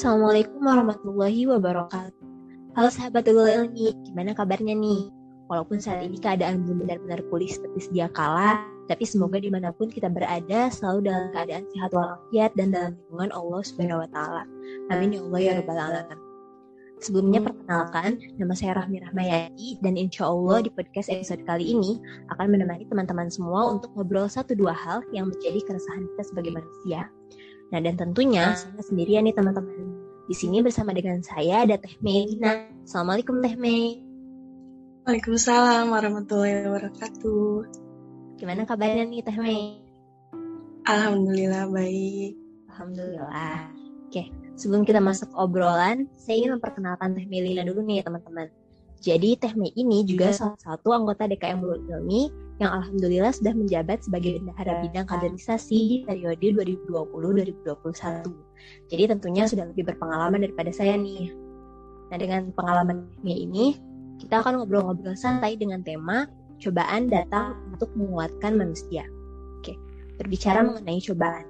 Assalamualaikum warahmatullahi wabarakatuh. Halo sahabat Google Ilmi, gimana kabarnya nih? Walaupun saat ini keadaan belum benar-benar pulih seperti sedia kala, tapi semoga di mana pun kita berada selalu dalam keadaan sehat walafiat dan dalam lindungan Allah Subhanahu Wa Taala. Amin ya Allah ya Rabbal Alamin. Sebelumnya perkenalkan, nama saya Rahmi Rahmayati dan insya Allah di podcast episode kali ini akan menemani teman-teman semua untuk ngobrol satu dua hal yang menjadi keresahan kita sebagai manusia. Nah dan tentunya saya sendirian nih teman-teman. Di sini bersama dengan saya ada Teh Melina. Assalamualaikum Teh Mei. Waalaikumsalam warahmatullahi wabarakatuh. Gimana kabarnya nih Teh Mei? Alhamdulillah baik. Alhamdulillah. Oke, sebelum kita masuk obrolan, saya ingin memperkenalkan Teh Melina dulu nih teman-teman. Jadi Teh Mei ini juga salah satu anggota DKM Mulut Ilmi yang alhamdulillah sudah menjabat sebagai bendahara bidang kaderisasi di periode 2020-2021. Jadi tentunya sudah lebih berpengalaman daripada saya nih. Nah dengan pengalaman Teh Mei ini, kita akan ngobrol-ngobrol santai dengan tema cobaan datang untuk menguatkan manusia. Oke, berbicara mengenai cobaan.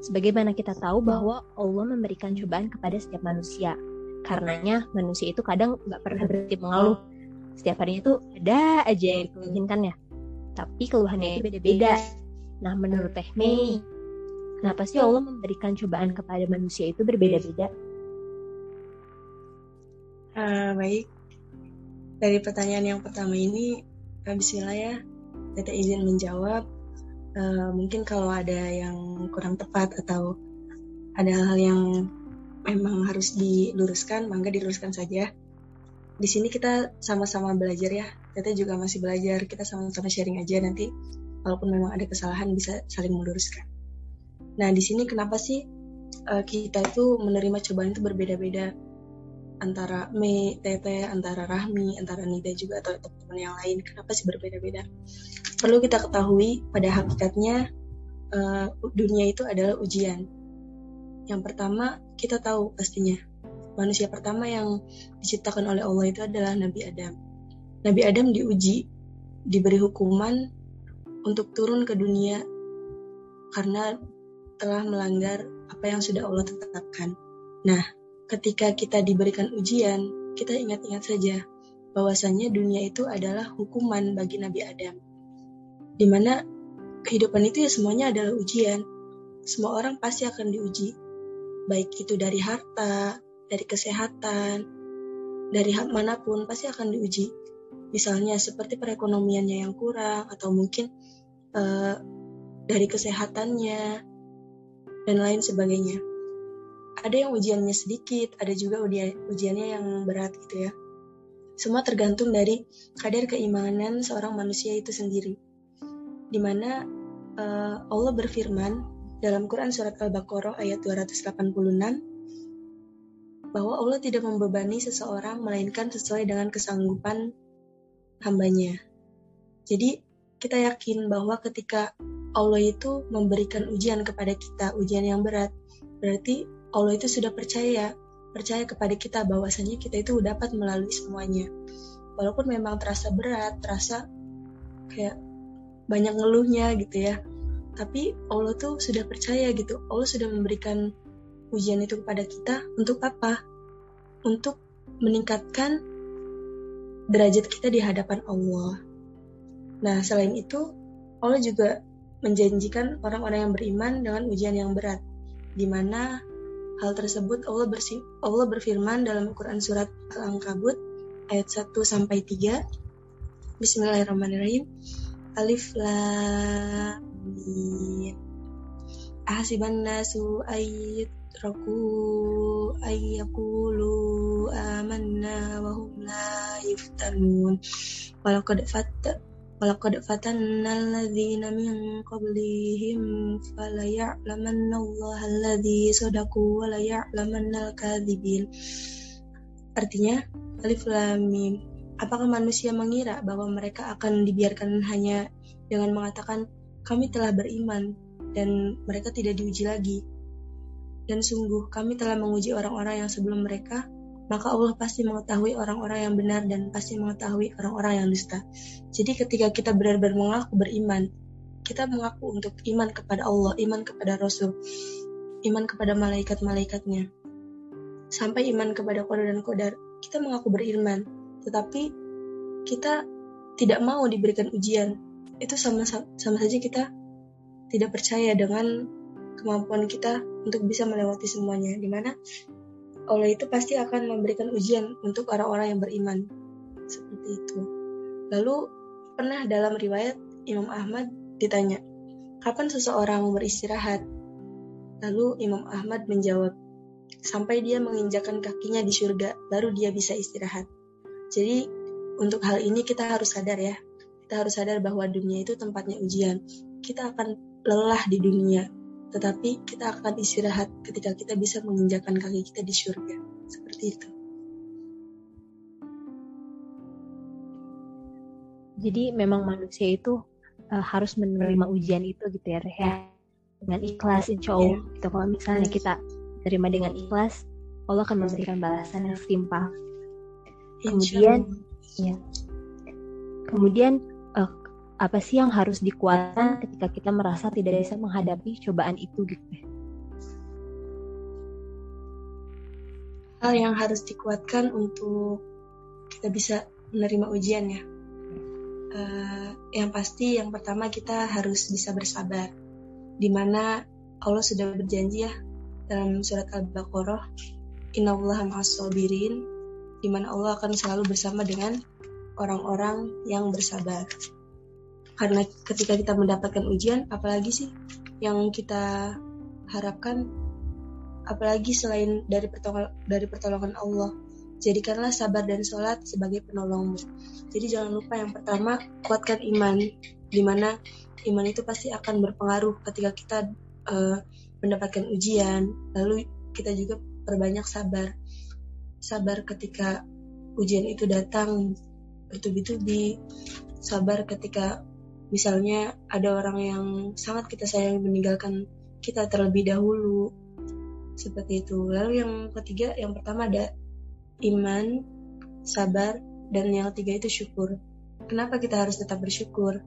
Sebagaimana kita tahu bahwa Allah memberikan cobaan kepada setiap manusia. Karenanya manusia itu kadang nggak pernah berhenti mengeluh. Setiap harinya itu ada aja yang dikeluhinkan ya. Tapi keluhannya itu beda-beda. Nah menurut Teh Mei, kenapa sih Allah memberikan cobaan kepada manusia itu berbeda-beda? Uh, baik, dari pertanyaan yang pertama ini, uh, Bismillah ya, kita izin menjawab. Uh, mungkin kalau ada yang kurang tepat atau ada hal-hal yang memang harus diluruskan, mangga diluruskan saja. Di sini kita sama-sama belajar ya, kita juga masih belajar, kita sama-sama sharing aja nanti. Walaupun memang ada kesalahan bisa saling meluruskan. Nah di sini kenapa sih uh, kita itu menerima cobaan itu berbeda-beda? antara Mei, Tete, antara Rahmi, antara Nida juga atau teman-teman yang lain. Kenapa sih berbeda-beda? Perlu kita ketahui pada hakikatnya uh, dunia itu adalah ujian. Yang pertama kita tahu pastinya manusia pertama yang diciptakan oleh Allah itu adalah Nabi Adam. Nabi Adam diuji, diberi hukuman untuk turun ke dunia karena telah melanggar apa yang sudah Allah tetapkan. Nah, ketika kita diberikan ujian, kita ingat-ingat saja bahwasanya dunia itu adalah hukuman bagi Nabi Adam. Di mana kehidupan itu ya semuanya adalah ujian. Semua orang pasti akan diuji. Baik itu dari harta, dari kesehatan, dari mana pun pasti akan diuji. Misalnya seperti perekonomiannya yang kurang atau mungkin uh, dari kesehatannya dan lain sebagainya ada yang ujiannya sedikit, ada juga ujiannya yang berat gitu ya. Semua tergantung dari kadar keimanan seorang manusia itu sendiri. Di mana uh, eh, Allah berfirman dalam Quran Surat Al-Baqarah ayat 286 bahwa Allah tidak membebani seseorang melainkan sesuai dengan kesanggupan hambanya. Jadi kita yakin bahwa ketika Allah itu memberikan ujian kepada kita, ujian yang berat, berarti Allah itu sudah percaya, percaya kepada kita bahwasanya kita itu dapat melalui semuanya. Walaupun memang terasa berat, terasa kayak banyak ngeluhnya gitu ya. Tapi Allah tuh sudah percaya gitu. Allah sudah memberikan ujian itu kepada kita untuk apa? Untuk meningkatkan derajat kita di hadapan Allah. Nah, selain itu, Allah juga menjanjikan orang-orang yang beriman dengan ujian yang berat, di mana Hal tersebut Allah, bersi Allah berfirman dalam Quran Surat Al-Ankabut ayat 1 sampai 3. Bismillahirrahmanirrahim. Alif Lam Mim. Ahasiban nasu ayat raku amanna wa hum la yuftanun. Walau fatta Walaqad fatanna alladhina min qablihim falaya'lamanna Allah alladhi sadaku wa laya'lamanna al-kadhibin. Artinya, Alif Lam Mim. Apakah manusia mengira bahwa mereka akan dibiarkan hanya dengan mengatakan kami telah beriman dan mereka tidak diuji lagi? Dan sungguh kami telah menguji orang-orang yang sebelum mereka maka Allah pasti mengetahui orang-orang yang benar dan pasti mengetahui orang-orang yang dusta. Jadi ketika kita benar-benar mengaku beriman, kita mengaku untuk iman kepada Allah, iman kepada Rasul, iman kepada malaikat-malaikatnya. sampai iman kepada qadar dan qadar. Kita mengaku beriman, tetapi kita tidak mau diberikan ujian. Itu sama sama saja kita tidak percaya dengan kemampuan kita untuk bisa melewati semuanya. Di mana Allah itu pasti akan memberikan ujian untuk orang-orang yang beriman. Seperti itu. Lalu pernah dalam riwayat Imam Ahmad ditanya, kapan seseorang beristirahat? Lalu Imam Ahmad menjawab, sampai dia menginjakan kakinya di surga, baru dia bisa istirahat. Jadi untuk hal ini kita harus sadar ya, kita harus sadar bahwa dunia itu tempatnya ujian. Kita akan lelah di dunia, tetapi kita akan istirahat ketika kita bisa menginjakan kaki kita di surga. Seperti itu. Jadi memang manusia itu uh, harus menerima ujian itu gitu ya, ya. Dengan ikhlas, insya Allah. Yeah. Gitu. Kalau misalnya kita terima dengan ikhlas, Allah akan memberikan balasan yang setimpal. Kemudian, ya. Kemudian apa sih yang harus dikuatkan ketika kita merasa tidak bisa menghadapi cobaan itu gitu? Hal yang harus dikuatkan untuk kita bisa menerima ujian ya. Uh, yang pasti yang pertama kita harus bisa bersabar. Di mana Allah sudah berjanji ya dalam surat Al-Baqarah Innallaha ma'as-sabirin di mana Allah akan selalu bersama dengan orang-orang yang bersabar karena ketika kita mendapatkan ujian apalagi sih yang kita harapkan apalagi selain dari pertolongan dari pertolongan Allah Jadikanlah sabar dan sholat sebagai penolongmu. Jadi jangan lupa yang pertama, kuatkan iman. Di mana iman itu pasti akan berpengaruh ketika kita uh, mendapatkan ujian. Lalu kita juga perbanyak sabar. Sabar ketika ujian itu datang bertubi-tubi. Sabar ketika misalnya ada orang yang sangat kita sayang meninggalkan kita terlebih dahulu seperti itu. Lalu yang ketiga, yang pertama ada iman, sabar, dan yang ketiga itu syukur. Kenapa kita harus tetap bersyukur?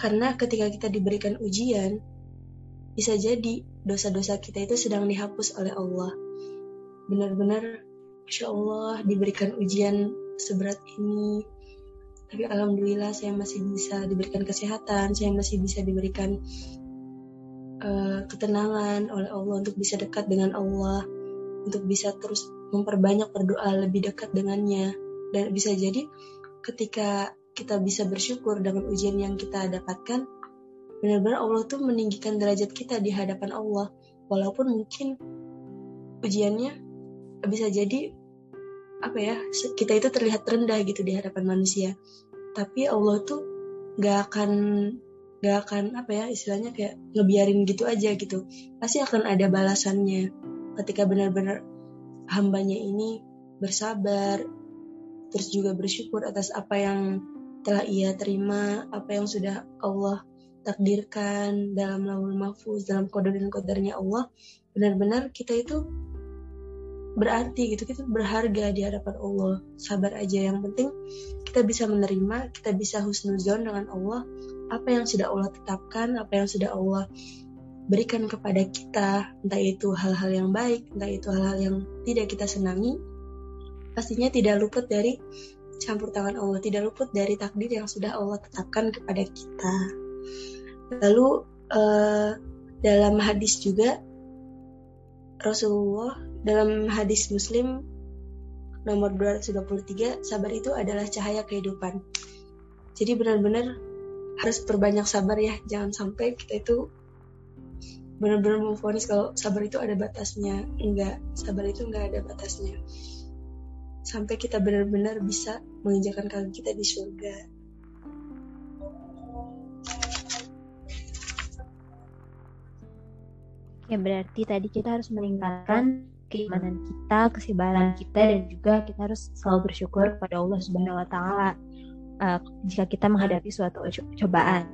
Karena ketika kita diberikan ujian, bisa jadi dosa-dosa kita itu sedang dihapus oleh Allah. Benar-benar, Insya Allah diberikan ujian seberat ini. Tapi Alhamdulillah saya masih bisa diberikan kesehatan, saya masih bisa diberikan uh, ketenangan oleh Allah untuk bisa dekat dengan Allah, untuk bisa terus memperbanyak berdoa lebih dekat dengannya. Dan bisa jadi ketika kita bisa bersyukur dengan ujian yang kita dapatkan benar-benar Allah tuh meninggikan derajat kita di hadapan Allah. Walaupun mungkin ujiannya bisa jadi apa ya kita itu terlihat rendah gitu di hadapan manusia. Tapi Allah tuh gak akan gak akan apa ya istilahnya kayak ngebiarin gitu aja gitu. Pasti akan ada balasannya. Ketika benar-benar hambanya ini bersabar, terus juga bersyukur atas apa yang telah ia terima, apa yang sudah Allah takdirkan dalam lawul mahfuz, dalam kode dan kodarnya Allah, benar-benar kita itu berarti gitu, kita berharga di hadapan Allah. Sabar aja, yang penting kita bisa menerima, kita bisa husnuzon dengan Allah, apa yang sudah Allah tetapkan, apa yang sudah Allah berikan kepada kita, entah itu hal-hal yang baik, entah itu hal-hal yang tidak kita senangi, pastinya tidak luput dari campur tangan Allah, tidak luput dari takdir yang sudah Allah tetapkan kepada kita. Lalu uh, dalam hadis juga Rasulullah dalam hadis Muslim nomor 223 sabar itu adalah cahaya kehidupan. Jadi benar-benar harus perbanyak sabar ya, jangan sampai kita itu benar-benar memfonis kalau sabar itu ada batasnya enggak. Sabar itu enggak ada batasnya. Sampai kita benar-benar bisa menginjakan kaki kita di surga ya berarti tadi kita harus meningkatkan keimanan kita, kesabaran kita dan juga kita harus selalu bersyukur kepada Allah Subhanahu wa taala uh, jika kita menghadapi suatu cobaan.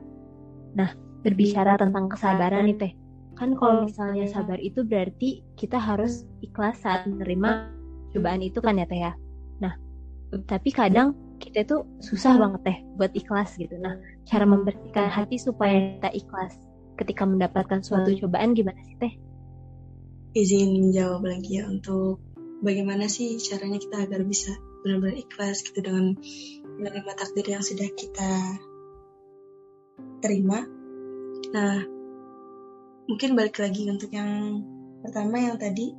Nah, berbicara tentang kesabaran nih Teh. Kan kalau misalnya sabar itu berarti kita harus ikhlas saat menerima cobaan itu kan ya teh ya? Nah tapi kadang kita tuh susah banget teh buat ikhlas gitu. Nah cara membersihkan hati supaya kita ikhlas ketika mendapatkan suatu cobaan gimana sih teh izin menjawab lagi ya untuk bagaimana sih caranya kita agar bisa benar-benar ikhlas gitu dengan menerima takdir yang sudah kita terima. Nah, mungkin balik lagi untuk yang pertama yang tadi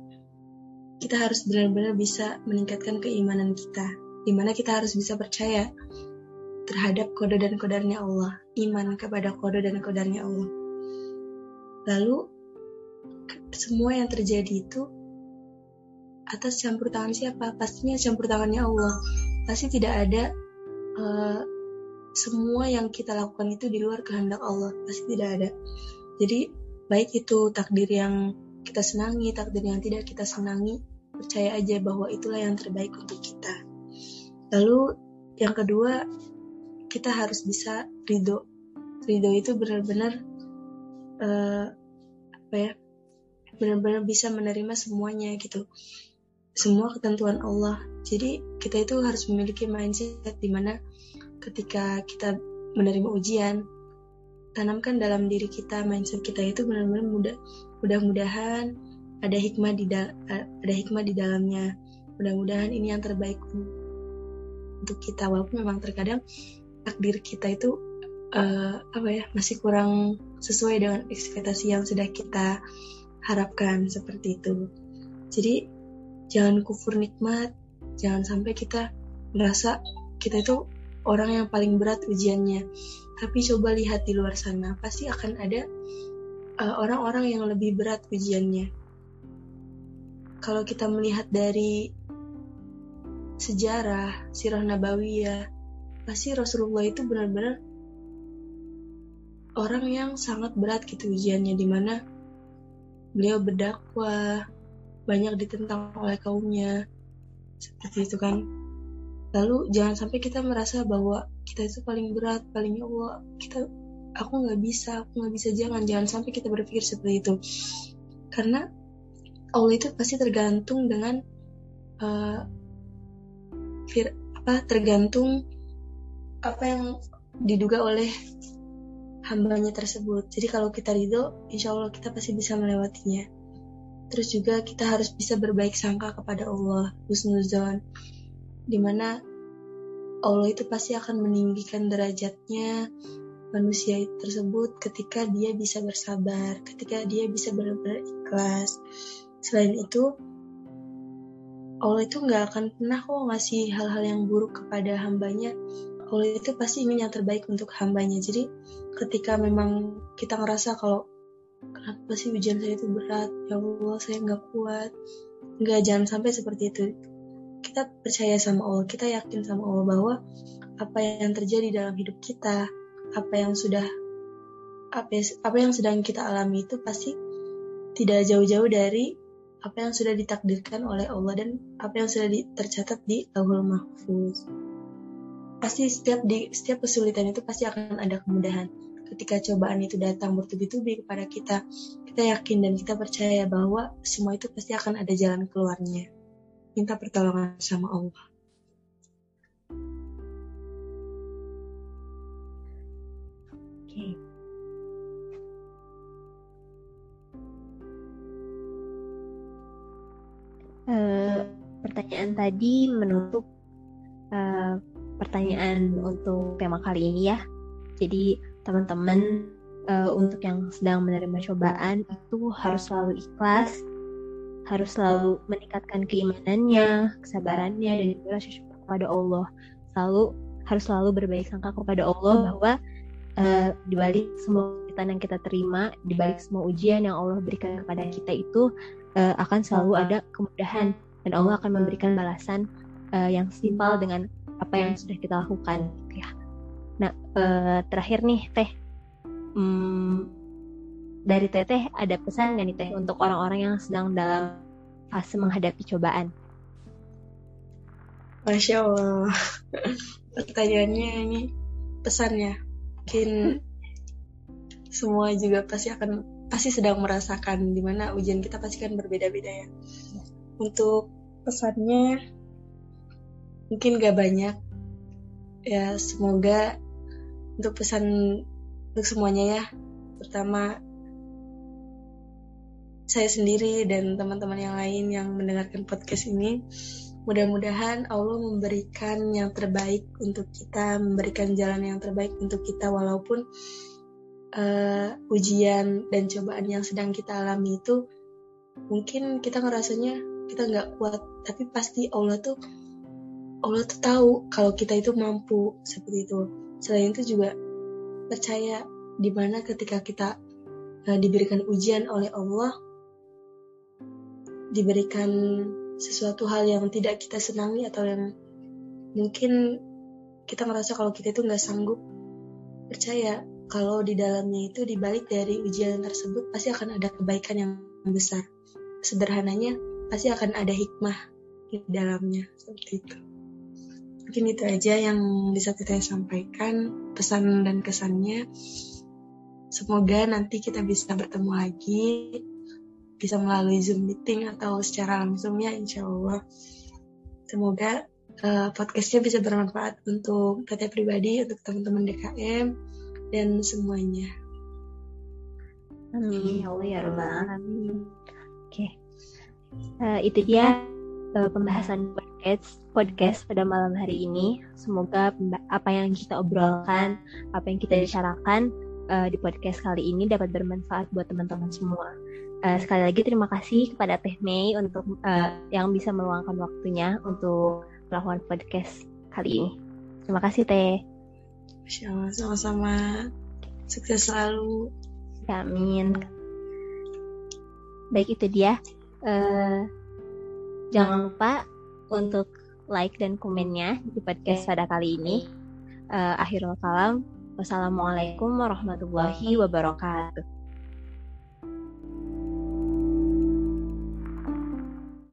kita harus benar-benar bisa meningkatkan keimanan kita, di mana kita harus bisa percaya terhadap kode dan kodarnya Allah, iman kepada kode dan kodarnya Allah. Lalu semua yang terjadi itu atas campur tangan siapa? Pastinya campur tangannya Allah. Pasti tidak ada uh, semua yang kita lakukan itu di luar kehendak Allah. Pasti tidak ada. Jadi baik itu takdir yang kita senangi, takdir yang tidak kita senangi, percaya aja bahwa itulah yang terbaik untuk kita. Lalu yang kedua, kita harus bisa ridho ridho itu benar-benar uh, apa ya benar-benar bisa menerima semuanya gitu. Semua ketentuan Allah. Jadi kita itu harus memiliki mindset di mana ketika kita menerima ujian tanamkan dalam diri kita mindset kita itu benar-benar mudah mudah-mudahan ada hikmah di ada hikmah di dalamnya. Mudah-mudahan ini yang terbaik untuk kita. Walaupun memang terkadang takdir kita itu uh, apa ya masih kurang sesuai dengan ekspektasi yang sudah kita harapkan seperti itu. Jadi jangan kufur nikmat, jangan sampai kita merasa kita itu orang yang paling berat ujiannya. Tapi coba lihat di luar sana, pasti akan ada eh, orang-orang uh, yang lebih berat ujiannya. Kalau kita melihat dari sejarah, sirah nabawiyah, pasti Rasulullah itu benar-benar orang yang sangat berat gitu ujiannya di mana beliau berdakwah banyak ditentang oleh kaumnya seperti itu kan. Lalu jangan sampai kita merasa bahwa kita itu paling berat paling ya kita aku nggak bisa aku nggak bisa jangan jangan sampai kita berpikir seperti itu. Karena Allah itu pasti tergantung dengan uh, fir, apa tergantung apa yang diduga oleh hambanya tersebut. Jadi kalau kita ridho, insya Allah kita pasti bisa melewatinya. Terus juga kita harus bisa berbaik sangka kepada Allah, husnuzon, di mana Allah itu pasti akan meninggikan derajatnya manusia tersebut ketika dia bisa bersabar, ketika dia bisa benar-benar ikhlas. Selain itu, Allah itu nggak akan pernah kok ngasih hal-hal yang buruk kepada hambanya Allah itu pasti ingin yang terbaik untuk hambanya. Jadi ketika memang kita ngerasa kalau kenapa sih ujian saya itu berat? Ya Allah saya nggak kuat. Nggak jangan sampai seperti itu. Kita percaya sama Allah. Kita yakin sama Allah bahwa apa yang terjadi dalam hidup kita apa yang sudah apa, apa yang sedang kita alami itu pasti tidak jauh-jauh dari apa yang sudah ditakdirkan oleh Allah dan apa yang sudah tercatat di Lauhul Mahfuz pasti setiap di setiap kesulitan itu pasti akan ada kemudahan. Ketika cobaan itu datang bertubi-tubi kepada kita kita yakin dan kita percaya bahwa semua itu pasti akan ada jalan keluarnya. Minta pertolongan sama Allah. Oke. Uh, pertanyaan tadi menutup uh, pertanyaan untuk tema kali ini ya. Jadi teman-teman uh, untuk yang sedang menerima cobaan itu harus selalu ikhlas, harus selalu meningkatkan keimanannya, kesabarannya dan juga rasa syukur kepada Allah. Selalu harus selalu berbaik sangka kepada Allah bahwa uh, di balik semua kesulitan yang kita terima, di balik semua ujian yang Allah berikan kepada kita itu uh, akan selalu ada kemudahan dan Allah akan memberikan balasan uh, yang simpel dengan apa yang sudah kita lakukan gitu ya. Nah uh, terakhir nih teh, hmm, dari teteh ada pesan nggak nih teh untuk orang-orang yang sedang dalam fase menghadapi cobaan? Masya Allah, pertanyaannya ini pesannya mungkin semua juga pasti akan pasti sedang merasakan di mana ujian kita pasti kan berbeda-beda ya. Untuk pesannya mungkin gak banyak. Ya semoga untuk pesan untuk semuanya ya. Pertama saya sendiri dan teman-teman yang lain yang mendengarkan podcast ini mudah-mudahan Allah memberikan yang terbaik untuk kita memberikan jalan yang terbaik untuk kita walaupun uh, ujian dan cobaan yang sedang kita alami itu mungkin kita ngerasanya kita nggak kuat. Tapi pasti Allah tuh Allah tuh tahu kalau kita itu mampu seperti itu. Selain itu juga percaya di mana ketika kita uh, diberikan ujian oleh Allah diberikan sesuatu hal yang tidak kita senangi atau yang mungkin kita merasa kalau kita itu nggak sanggup percaya kalau di dalamnya itu dibalik dari ujian tersebut pasti akan ada kebaikan yang besar. Sederhananya pasti akan ada hikmah di dalamnya seperti itu mungkin itu aja yang bisa kita sampaikan pesan dan kesannya semoga nanti kita bisa bertemu lagi bisa melalui Zoom meeting atau secara langsung ya insya Allah. Semoga uh, podcastnya bisa bermanfaat untuk PT pribadi, untuk teman-teman DKM, dan semuanya. Amin ya Allah ya Rabbal Alamin. Oke, uh, itu dia uh, pembahasan podcast podcast pada malam hari ini. Semoga apa yang kita obrolkan, apa yang kita bicarakan uh, di podcast kali ini dapat bermanfaat buat teman-teman semua. Uh, sekali lagi terima kasih kepada Teh Mei untuk uh, yang bisa meluangkan waktunya untuk melakukan podcast kali ini. Terima kasih Teh. Masya Allah, sama-sama. Sukses selalu. Amin. Baik itu dia. Uh, jangan lupa untuk like dan komennya di podcast pada kali ini. Uh, akhirul kalam. Wassalamualaikum warahmatullahi wabarakatuh.